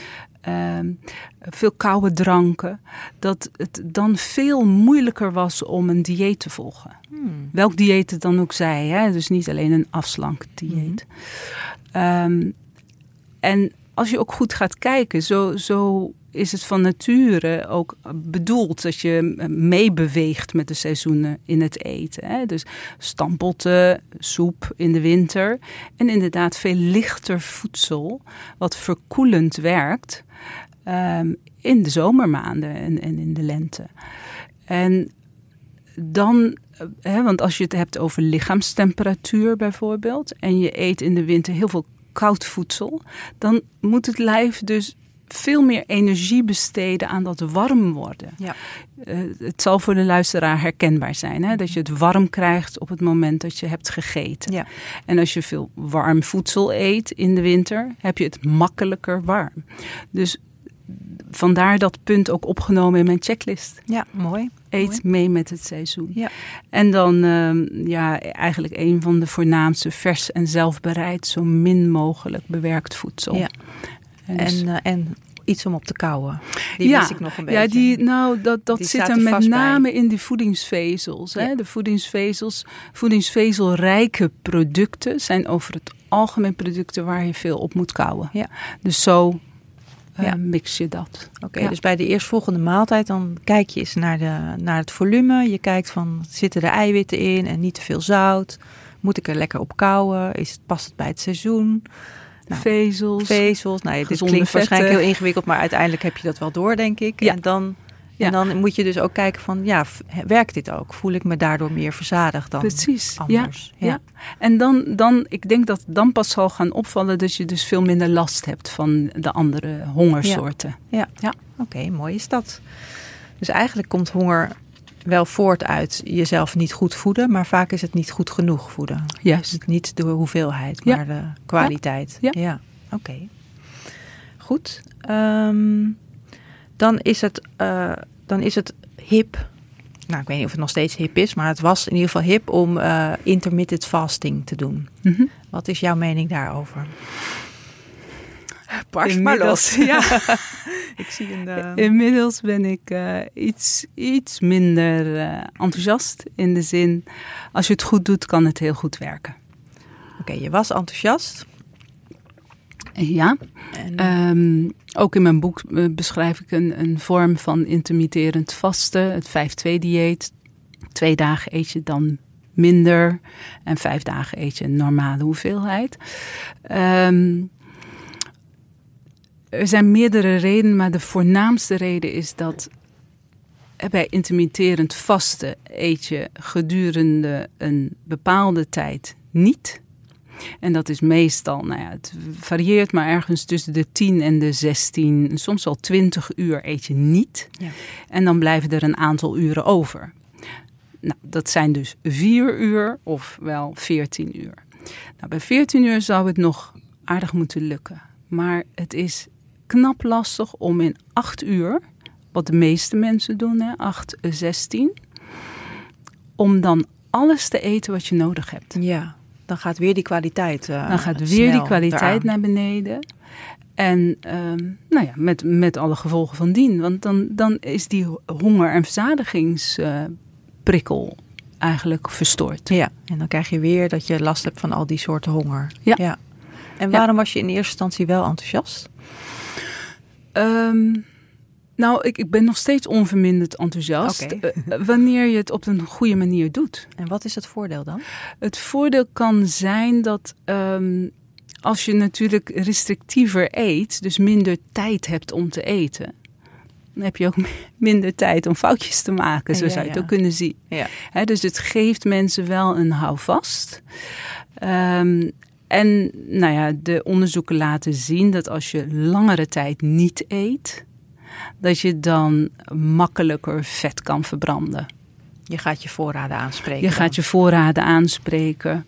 um, veel koude dranken. Dat het dan veel moeilijker was om een dieet te volgen. Hmm. Welk dieet het dan ook zij. Hè? Dus niet alleen een afslankdieet. Hmm. Um, en als je ook goed gaat kijken, zo, zo is het van nature ook bedoeld dat je meebeweegt met de seizoenen in het eten. Hè? Dus stampotten, soep in de winter en inderdaad veel lichter voedsel wat verkoelend werkt um, in de zomermaanden en, en in de lente. En dan He, want als je het hebt over lichaamstemperatuur bijvoorbeeld. en je eet in de winter heel veel koud voedsel. dan moet het lijf dus veel meer energie besteden aan dat warm worden. Ja. Uh, het zal voor de luisteraar herkenbaar zijn. Hè? Dat je het warm krijgt op het moment dat je hebt gegeten. Ja. En als je veel warm voedsel eet in de winter, heb je het makkelijker warm. Dus vandaar dat punt ook opgenomen in mijn checklist. Ja, mooi. Eet mooi. mee met het seizoen. Ja. En dan uh, ja, eigenlijk een van de voornaamste vers en zelfbereid, zo min mogelijk bewerkt voedsel. Ja. En, dus, en, uh, en iets om op te kouwen. Die ja, ik nog een beetje. Ja, die, nou, dat, dat Die zit er met name bij. in die voedingsvezels. Hè? De voedingsvezels, voedingsvezelrijke producten zijn over het algemeen producten waar je veel op moet kouwen. Ja. Dus zo uh, Ja. mix je dat. Oké, Ja. dus bij de eerstvolgende maaltijd dan kijk je eens naar, de, naar het volume. Je kijkt van, zitten er eiwitten in en niet te veel zout? Moet ik er lekker op kouwen? Is het, past het bij het seizoen? Nou, Vezels. Vezels, nou ja, dit klinkt waarschijnlijk heel ingewikkeld, maar uiteindelijk heb je dat wel door, denk ik. Ja. En, dan, Ja. en dan moet je dus ook kijken van, ja, werkt dit ook? Voel ik me daardoor meer verzadigd dan Precies. Ja. anders? Ja. En dan, dan, ik denk dat dan pas zal gaan opvallen dat je dus veel minder last hebt van de andere hongersoorten. Oké, mooi is dat. Dus eigenlijk komt honger wel voort uit jezelf niet goed voeden, maar vaak is het niet goed genoeg voeden. Dus Juist. het niet de hoeveelheid, Ja. maar de kwaliteit. Ja. oké. Goed. Ehm, dan, is het, eh, dan is het hip. Nou, ik weet niet of het nog steeds hip is, maar het was in ieder geval hip om eh, intermittent fasting te doen. Mhm. Wat is jouw mening daarover? Inmiddels- Ja. ik zie Inmiddels ben ik eh, iets, iets minder eh, enthousiast. In de zin, als je het goed doet, kan het heel goed werken. Oké, je was enthousiast. Ja. En, Ehm, ook in mijn boek eh, beschrijf ik een, een vorm van intermitterend vasten, het 5-2-dieet. Twee dagen eet je dan minder en vijf dagen eet je een normale hoeveelheid. Ehm, er zijn meerdere redenen, maar de voornaamste reden is dat bij intermitterend vasten eet je gedurende een bepaalde tijd niet. En dat is meestal, nou ja, het varieert maar ergens tussen de 10 en de 16, soms wel 20 uur eet je niet. Ja. En dan blijven er een aantal uren over. Nou, dat zijn dus 4 uur of wel 14 uur. Nou, bij 14 uur zou het nog aardig moeten lukken. Maar het is knap lastig om in 8 uur, wat de meeste mensen doen, hè, 8, 16, om dan alles te eten wat je nodig hebt. Ja, dan gaat weer die kwaliteit. Uh, dan gaat weer die kwaliteit naar beneden. En ehm, nou ja, met, met alle gevolgen van dien. Want dan, dan is die honger- en verzadigingsprikkel eigenlijk verstoord. Ja, en dan krijg je weer dat je last hebt van al die soorten honger. Ja. En waarom was je in eerste instantie wel enthousiast? Ehm, nou, ik, ik ben nog steeds onverminderd enthousiast. Oké. eh, wanneer je het op een goede manier doet. En wat is het voordeel dan? Het voordeel kan zijn dat ehm, als je natuurlijk restrictiever eet, dus minder tijd hebt om te eten, dan heb je ook minder tijd om foutjes te maken, zo Ja, zou je het ook kunnen zien. Ja. Dus het geeft mensen wel een houvast. Ehm, en nou ja, de onderzoeken laten zien dat als je langere tijd niet eet, dat je dan makkelijker vet kan verbranden. Je gaat je voorraden aanspreken. Je gaat je voorraden aanspreken.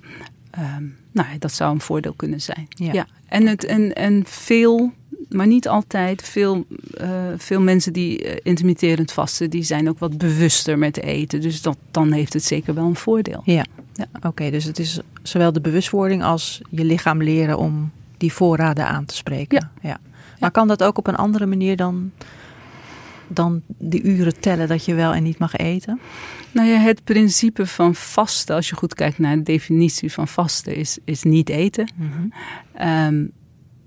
Ehm, nou, ja, dat zou een voordeel kunnen zijn. Ja. En, het, en, en veel, maar niet altijd, veel, eh, veel mensen die eh, intermitterend vasten, die zijn ook wat bewuster met eten. Dus dat, dan heeft het zeker wel een voordeel. Ja, Ja. oké. dus het is zowel de bewustwording als je lichaam leren om die voorraden aan te spreken. Ja. Maar kan dat ook op een andere manier dan, dan die uren tellen dat je wel en niet mag eten? Nou ja, het principe van vasten, als je goed kijkt naar de definitie van vasten, is, is niet eten. Ehm,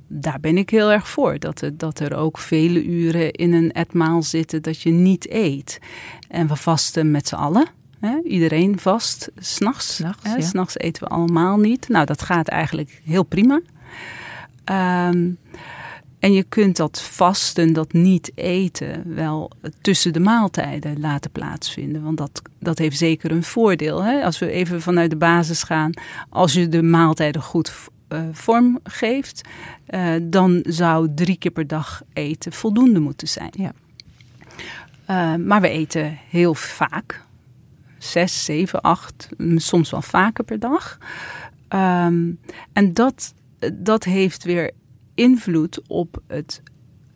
daar ben ik heel erg voor. Dat er, dat er ook vele uren in een etmaal zitten dat je niet eet. En we vasten met z'n allen. Hè? Iedereen vast, s'nachts. S'nachts, ja. S'nachts eten we allemaal niet. Nou, dat gaat eigenlijk heel prima. Ehm, en je kunt dat vasten, dat niet eten, wel tussen de maaltijden laten plaatsvinden. Want dat, dat heeft zeker een voordeel. Hè? Als we even vanuit de basis gaan. Als je de maaltijden goed eh, vorm geeft, eh, dan zou drie keer per dag eten voldoende moeten zijn. Ja. Eh, maar we eten heel vaak. Zes, zeven, acht, mm, soms wel vaker per dag. Ehm, en dat, dat heeft weer invloed op het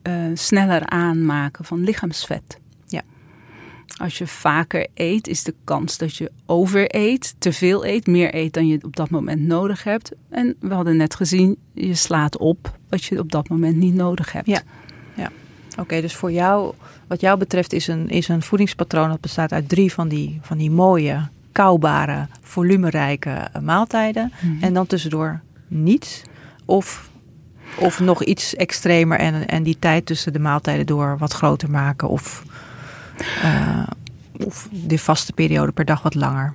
eh, sneller aanmaken van lichaamsvet. Ja. Als je vaker eet, is de kans dat je overeet, te veel eet, meer eet dan je op dat moment nodig hebt. En we hadden net gezien, je slaat op wat je op dat moment niet nodig hebt. Ja. Oké, dus voor jou, wat jou betreft, is een, is een voedingspatroon dat bestaat uit drie van die, van die mooie, kouwbare, volumerijke eh, maaltijden. Mhm. En dan tussendoor niets. Of, of nog iets extremer en, en die tijd tussen de maaltijden door wat groter maken. Of, eh, of de vaste periode per dag wat langer.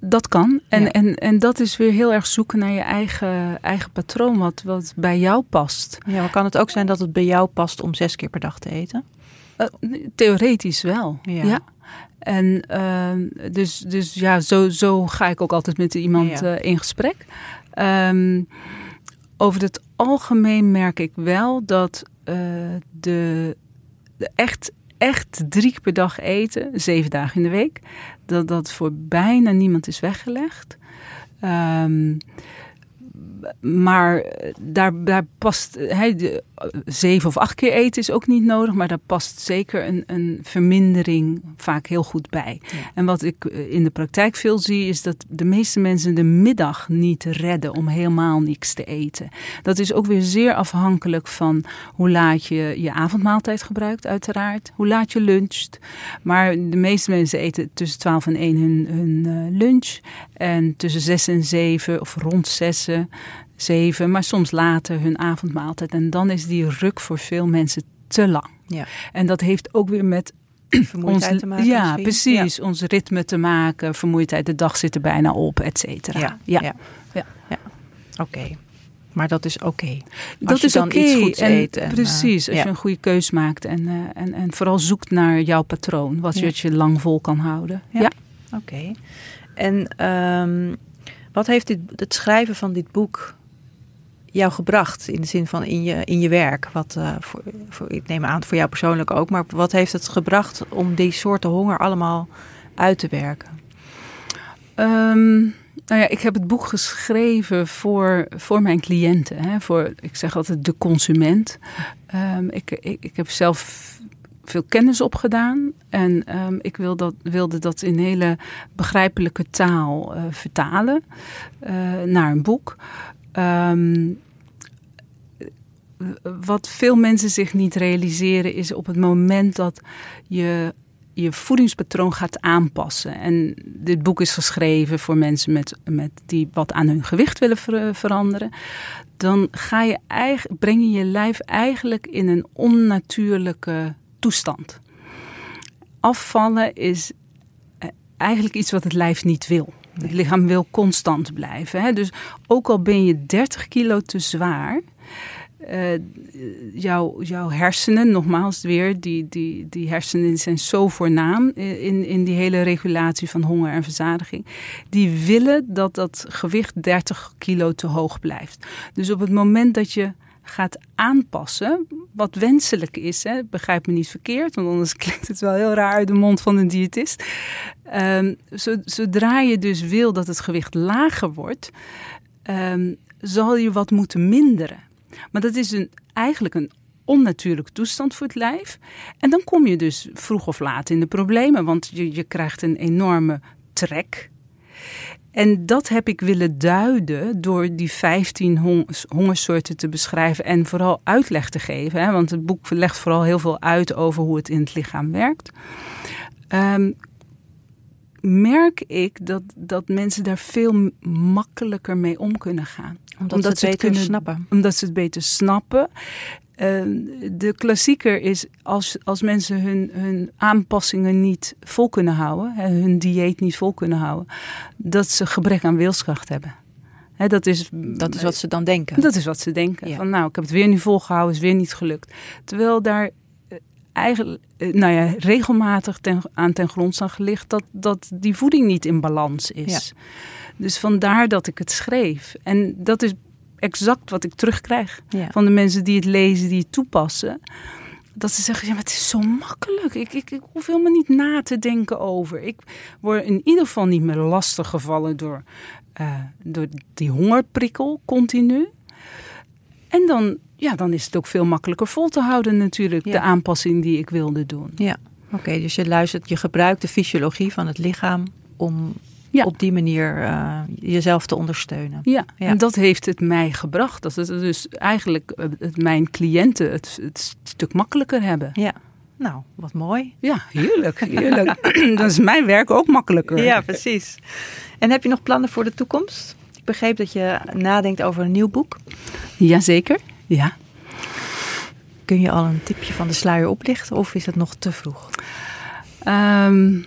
Dat kan. En, Ja. en, en dat is weer heel erg zoeken naar je eigen, eigen patroon, wat, wat bij jou past. Ja, maar kan het ook zijn dat het bij jou past om zes keer per dag te eten? Eh, theoretisch wel. Ja. Ja. En ehm, dus, dus ja, zo, zo ga ik ook altijd met iemand Ja. eh, in gesprek. Ehm, over het algemeen merk ik wel dat eh, de, de echt, echt drie keer per dag eten, zeven dagen in de week, dat dat voor bijna niemand is weggelegd. Ehm, maar eh, daar, daar past hij de, eh, zeven of acht keer eten is ook niet nodig, maar daar past zeker een, een vermindering vaak heel goed bij. Ja. En wat ik eh, in de praktijk veel zie, is dat de meeste mensen de middag niet redden om helemaal niks te eten. Dat is ook weer zeer afhankelijk van hoe laat je je avondmaaltijd gebruikt, uiteraard. Hoe laat je luncht. Maar de meeste mensen eten tussen 12 en 1 hun, hun eh, lunch. En tussen 6 en 7 of rond 6, 7, maar soms later hun avondmaaltijd. En dan is die ruk voor veel mensen te lang. Ja. En dat heeft ook weer met Vermoeidheid ons, te maken ja, misschien? precies. Ons ritme te maken, vermoeidheid, de dag zit er bijna op, et cetera. Ja, ja. ja. Ja. ja. Oké. Maar dat is oké. Dat je is dan oké. en, precies, eh, als je een goede keus maakt en, eh, en, en vooral zoekt naar jouw patroon, wat je, wat je lang vol kan houden. Ja. Ja. Oké. En ehm, wat heeft dit, het schrijven van dit boek jou gebracht? In de zin van in je, in je werk? Wat, eh, voor, voor, ik neem aan voor jou persoonlijk ook. Maar wat heeft het gebracht om die soorten honger allemaal uit te werken? Ehm, nou ja, ik heb het boek geschreven voor, voor mijn cliënten. Hè, voor, ik zeg altijd de consument. Ehm, ik, ik, ik heb zelf veel kennis opgedaan. En ehm, ik wil dat, wilde dat in hele begrijpelijke taal eh, vertalen eh, naar een boek. Wat veel mensen zich niet realiseren is op het moment dat je je voedingspatroon gaat aanpassen. En dit boek is geschreven voor mensen met, met die wat aan hun gewicht willen ver- veranderen. Dan ga je eigen, breng je je lijf eigenlijk in een onnatuurlijke toestand. Afvallen is eh, eigenlijk iets wat het lijf niet wil. Het lichaam wil constant blijven. Hè? Dus ook al ben je 30 kilo te zwaar, eh, jouw, jouw hersenen, nogmaals weer, die, die, die hersenen zijn zo voornaam in, in die hele regulatie van honger en verzadiging. Die willen dat dat gewicht 30 kilo te hoog blijft. Dus op het moment dat je gaat aanpassen, wat wenselijk is, hè, begrijp me niet verkeerd, want anders klinkt het wel heel raar uit de mond van een diëtist. Ehm, zo- zodra je dus wil dat het gewicht lager wordt, ehm, zal je wat moeten minderen. Maar dat is een, eigenlijk een onnatuurlijke toestand voor het lijf. En dan kom je dus vroeg of laat in de problemen, want je, je krijgt een enorme trek. En dat heb ik willen duiden door die 15 hong- hongersoorten te beschrijven en vooral uitleg te geven. Hè, want het boek legt vooral heel veel uit over hoe het in het lichaam werkt. Ehm, merk ik dat, dat mensen daar veel makkelijker mee om kunnen gaan Omdat, ze het beter kunnen snappen. omdat ze het beter snappen. Eh, de klassieker is als, als mensen hun, hun aanpassingen niet vol kunnen houden, hè, hun dieet niet vol kunnen houden, dat ze gebrek aan wilskracht hebben. Hè, dat, is, Dat is wat ze dan denken. dat is wat ze denken. Ja. Van nou, ik heb het weer niet volgehouden, is weer niet gelukt. Terwijl daar eigenlijk, eh, nou ja, regelmatig ten, aan ten grondslag ligt dat, dat die voeding niet in balans is. Dus vandaar dat ik het schreef. En dat is exact wat ik terugkrijg Ja. van de mensen die het lezen, die het toepassen. Dat ze zeggen, ja, maar het is zo makkelijk. Ik, ik, ik hoef helemaal niet na te denken over. Ik word in ieder geval niet meer lastig gevallen door, eh, door die hongerprikkel continu. En dan, ja, dan is het ook veel makkelijker vol te houden natuurlijk, Ja. de aanpassing die ik wilde doen. Ja, oké. dus je luistert, je gebruikt de fysiologie van het lichaam om Ja. op die manier eh, jezelf te ondersteunen. Ja, Ja. en dat heeft het mij gebracht. Dat het dus eigenlijk eh, het, mijn cliënten het, het stuk makkelijker hebben. Ja, nou, wat mooi. Ja, heerlijk, heerlijk. Dan is mijn werk ook makkelijker. Ja, precies. En heb je nog plannen voor de toekomst? Ik begreep dat je nadenkt over een nieuw boek. Jazeker, ja. Kun je al een tipje van de sluier oplichten of is het nog te vroeg? Ehm,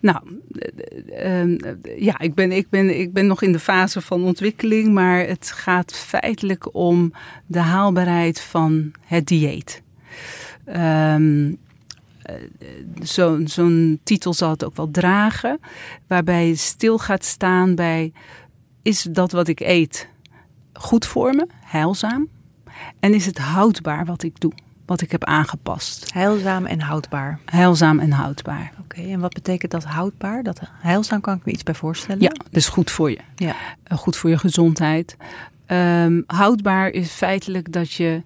nou, eh, ehm, ja, ik ben, ik, ben, ik ben nog in de fase van ontwikkeling, maar het gaat feitelijk om de haalbaarheid van het dieet. Zo- Zo'n titel zal het ook wel dragen, waarbij je stil gaat staan bij: is dat wat ik eet goed voor me, heilzaam? En is het houdbaar wat ik doe, wat ik heb aangepast? Heilzaam en houdbaar. Heilzaam en houdbaar. Oké, en wat betekent dat houdbaar? Dat heilzaam kan ik me iets bij voorstellen. Ja, dus goed voor je. Ja. Eh, Goed voor je gezondheid. Ehm, houdbaar is feitelijk dat je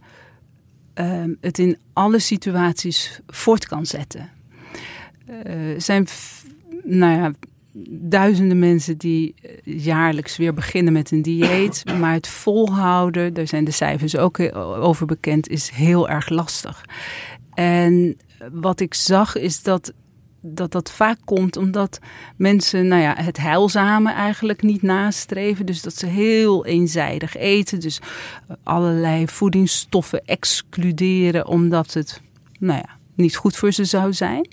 ehm, het in alle situaties voort kan zetten. Eh, zijn nou ja, duizenden mensen die eh, jaarlijks weer beginnen met een dieet. maar het volhouden, daar zijn de cijfers ook heel over bekend, is heel erg lastig. En wat ik zag is dat dat dat vaak komt omdat mensen nou ja, het heilzame eigenlijk niet nastreven. Dus dat ze heel eenzijdig eten. Dus eh, allerlei voedingsstoffen excluderen omdat het nou ja, niet goed voor ze zou zijn.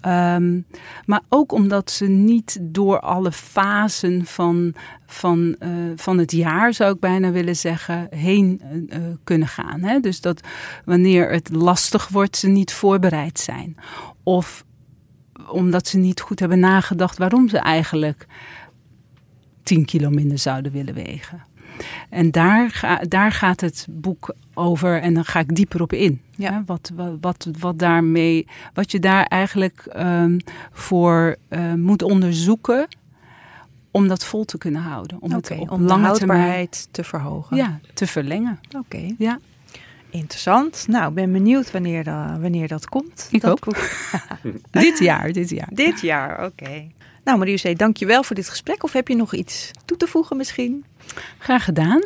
Ehm, maar ook omdat ze niet door alle fasen van, van, uh, van het jaar, zou ik bijna willen zeggen, heen uh, kunnen gaan. Hè? Dus dat wanneer het lastig wordt, ze niet voorbereid zijn. Of omdat ze niet goed hebben nagedacht waarom ze eigenlijk 10 kilo minder zouden willen wegen. En daar, ga, daar gaat het boek over en dan ga ik dieper op in. Ja. Wat, wat, wat, wat, daarmee, wat je daar eigenlijk um, voor uh, moet onderzoeken om dat vol te kunnen houden. Om okay, het op om lange de houdbaarheid termijn, te verhogen. Ja, te verlengen. Oké. Okay. Ja. Interessant. Nou, ik ben benieuwd wanneer, de, wanneer dat komt. Ik dat ook. dit jaar, dit jaar. Dit jaar, oké. Okay. Nou, Marie dank je wel voor dit gesprek. Of heb je nog iets toe te voegen misschien? Graag gedaan.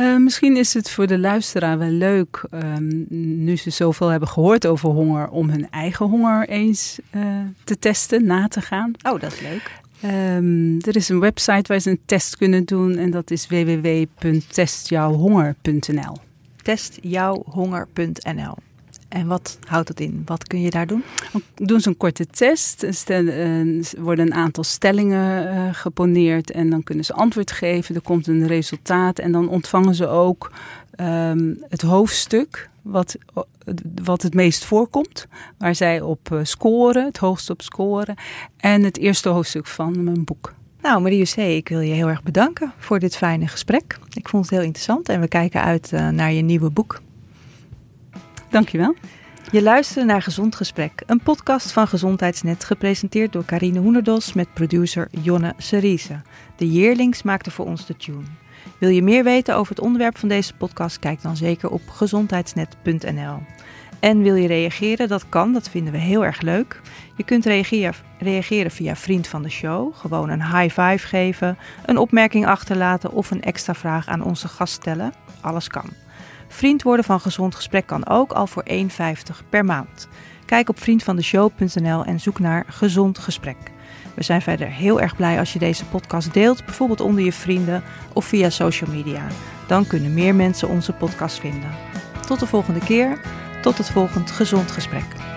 Uh, misschien is het voor de luisteraar wel leuk, um, nu ze zoveel hebben gehoord over honger, om hun eigen honger eens uh, te testen, na te gaan. Oh, dat is leuk. Um, er is een website waar ze een test kunnen doen en dat is www.testjouwhonger.nl. Testjouwhonger.nl. En wat houdt het in? Wat kun je daar doen? Doen ze een korte test. Er worden een aantal stellingen uh, geponeerd en dan kunnen ze antwoord geven. Er komt een resultaat en dan ontvangen ze ook um, het hoofdstuk wat, wat het meest voorkomt. Waar zij op uh, scoren, het hoogst op scoren. En het eerste hoofdstuk van mijn boek. Nou, Marie C., ik wil je heel erg bedanken voor dit fijne gesprek. Ik vond het heel interessant en we kijken uit naar je nieuwe boek. Dankjewel. Je luistert naar Gezond Gesprek, een podcast van Gezondheidsnet, gepresenteerd door Carine Hoenerdos met producer Jonne Cerise. De Yearlings maakte voor ons de tune. Wil je meer weten over het onderwerp van deze podcast? Kijk dan zeker op gezondheidsnet.nl. En wil je reageren? Dat kan, dat vinden we heel erg leuk. Je kunt reageren via Vriend van de Show, gewoon een high five geven, een opmerking achterlaten of een extra vraag aan onze gast stellen. Alles kan. Vriend worden van Gezond Gesprek kan ook al voor 1,50 per maand. Kijk op vriendvandeshow.nl en zoek naar Gezond Gesprek. We zijn verder heel erg blij als je deze podcast deelt, bijvoorbeeld onder je vrienden of via social media. Dan kunnen meer mensen onze podcast vinden. Tot de volgende keer, tot het volgende Gezond Gesprek.